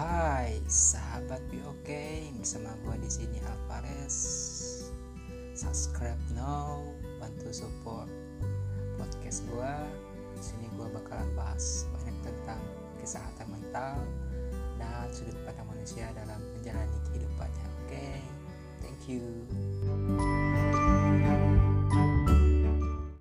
Hai sahabat Be Okay bersama gue di sini Alvarez. Subscribe now, bantu support podcast gue. Di sini gue bakalan bahas banyak tentang kesehatan mental dan sudut pandang manusia dalam menjalani kehidupannya. Oke, okay? thank you.